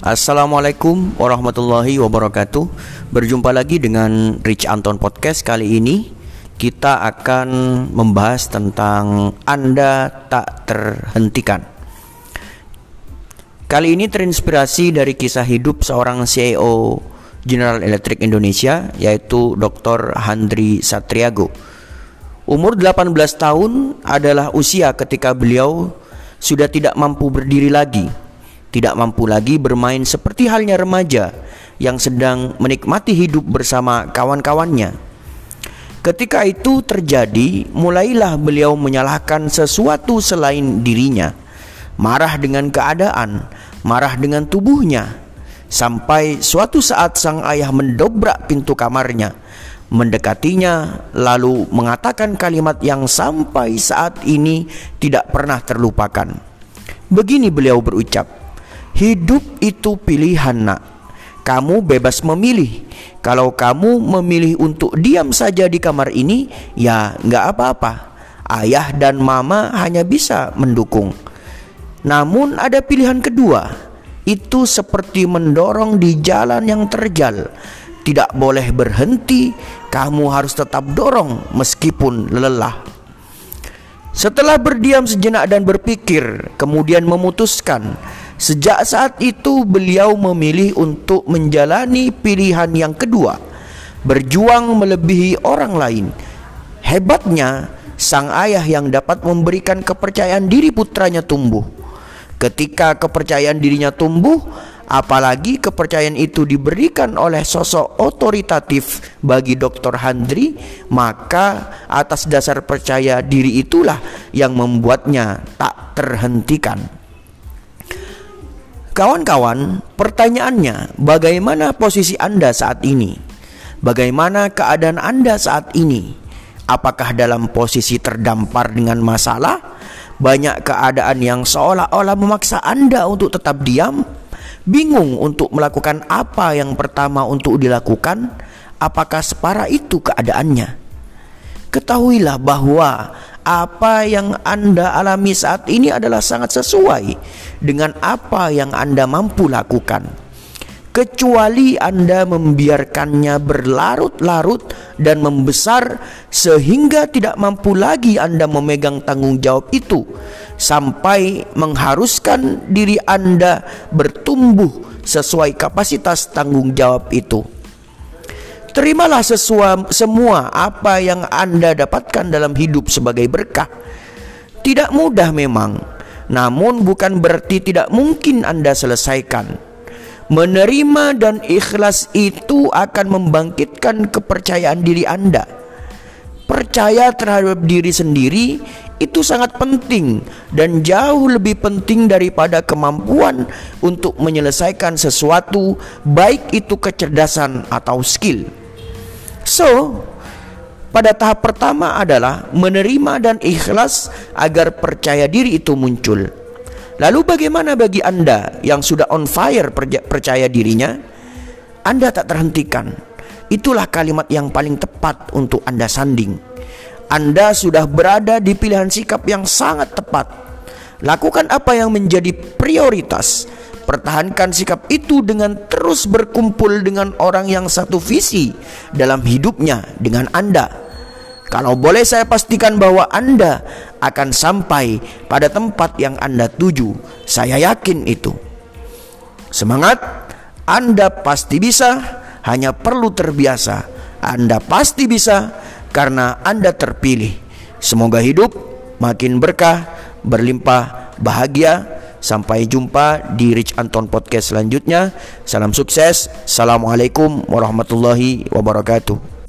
Assalamualaikum warahmatullahi wabarakatuh. Berjumpa lagi dengan Rich Anton Podcast. Kali ini kita akan membahas tentang Anda tak terhentikan. Kali ini terinspirasi dari kisah hidup seorang CEO General Electric Indonesia Yaitu Dr. Handri Satriago. Umur 18 tahun adalah usia ketika beliau sudah tidak mampu berdiri lagi tidak mampu lagi bermain seperti halnya remaja yang sedang menikmati hidup bersama kawan-kawannya. Ketika itu terjadi, mulailah beliau menyalahkan sesuatu selain dirinya, marah dengan keadaan, marah dengan tubuhnya, sampai suatu saat sang ayah mendobrak pintu kamarnya, mendekatinya, lalu mengatakan kalimat yang sampai saat ini tidak pernah terlupakan. Begini beliau berucap, Hidup itu pilihan nak. Kamu bebas memilih. Kalau kamu memilih untuk diam saja di kamar ini Ya nggak apa-apa. Ayah dan mama hanya bisa mendukung. Namun ada pilihan kedua. Itu seperti mendorong di jalan yang terjal. Tidak boleh berhenti. Kamu harus tetap dorong meskipun lelah. Setelah berdiam sejenak dan berpikir, kemudian memutuskan Sejak saat itu beliau memilih untuk menjalani pilihan yang kedua Berjuang melebihi orang lain Hebatnya sang ayah yang dapat memberikan kepercayaan diri putranya tumbuh Ketika kepercayaan dirinya tumbuh Apalagi kepercayaan itu diberikan oleh sosok otoritatif bagi Dr. Handri Maka atas dasar percaya diri itulah yang membuatnya tak terhentikan Kawan-kawan, pertanyaannya, bagaimana posisi Anda saat ini? Bagaimana keadaan Anda saat ini? Apakah dalam posisi terdampar dengan masalah? Banyak keadaan yang seolah-olah memaksa Anda untuk tetap diam? Bingung untuk melakukan apa yang pertama untuk dilakukan? Apakah separah itu keadaannya? Ketahuilah bahwa apa yang Anda alami saat ini adalah sangat sesuai dengan apa yang Anda mampu lakukan. Kecuali Anda membiarkannya berlarut-larut dan membesar sehingga tidak mampu lagi Anda memegang tanggung jawab itu sampai mengharuskan diri Anda bertumbuh sesuai kapasitas tanggung jawab itu. Terimalah sesua, semua apa yang Anda dapatkan dalam hidup sebagai berkah. Tidak mudah memang, namun bukan berarti tidak mungkin Anda selesaikan. Menerima dan ikhlas itu akan membangkitkan kepercayaan diri Anda. Percaya terhadap diri sendiri itu sangat penting dan jauh lebih penting daripada kemampuan untuk menyelesaikan sesuatu, baik itu kecerdasan atau skill. So, pada tahap pertama adalah menerima dan ikhlas agar percaya diri itu muncul. Lalu bagaimana bagi Anda yang sudah on fire percaya dirinya? Anda tak terhentikan. Itulah kalimat yang paling tepat untuk Anda sanding. Anda sudah berada di pilihan sikap yang sangat tepat. Lakukan apa yang menjadi prioritas Pertahankan sikap itu dengan terus berkumpul dengan orang yang satu visi dalam hidupnya dengan Anda. Kalau boleh saya pastikan bahwa Anda akan sampai pada tempat yang Anda tuju. Saya yakin itu. Semangat, Anda pasti bisa, hanya perlu terbiasa. Anda pasti bisa karena Anda terpilih. Semoga hidup makin berkah, berlimpah, bahagia Sampai jumpa di Rich Anton Podcast selanjutnya. Salam sukses. Assalamualaikum warahmatullahi wabarakatuh.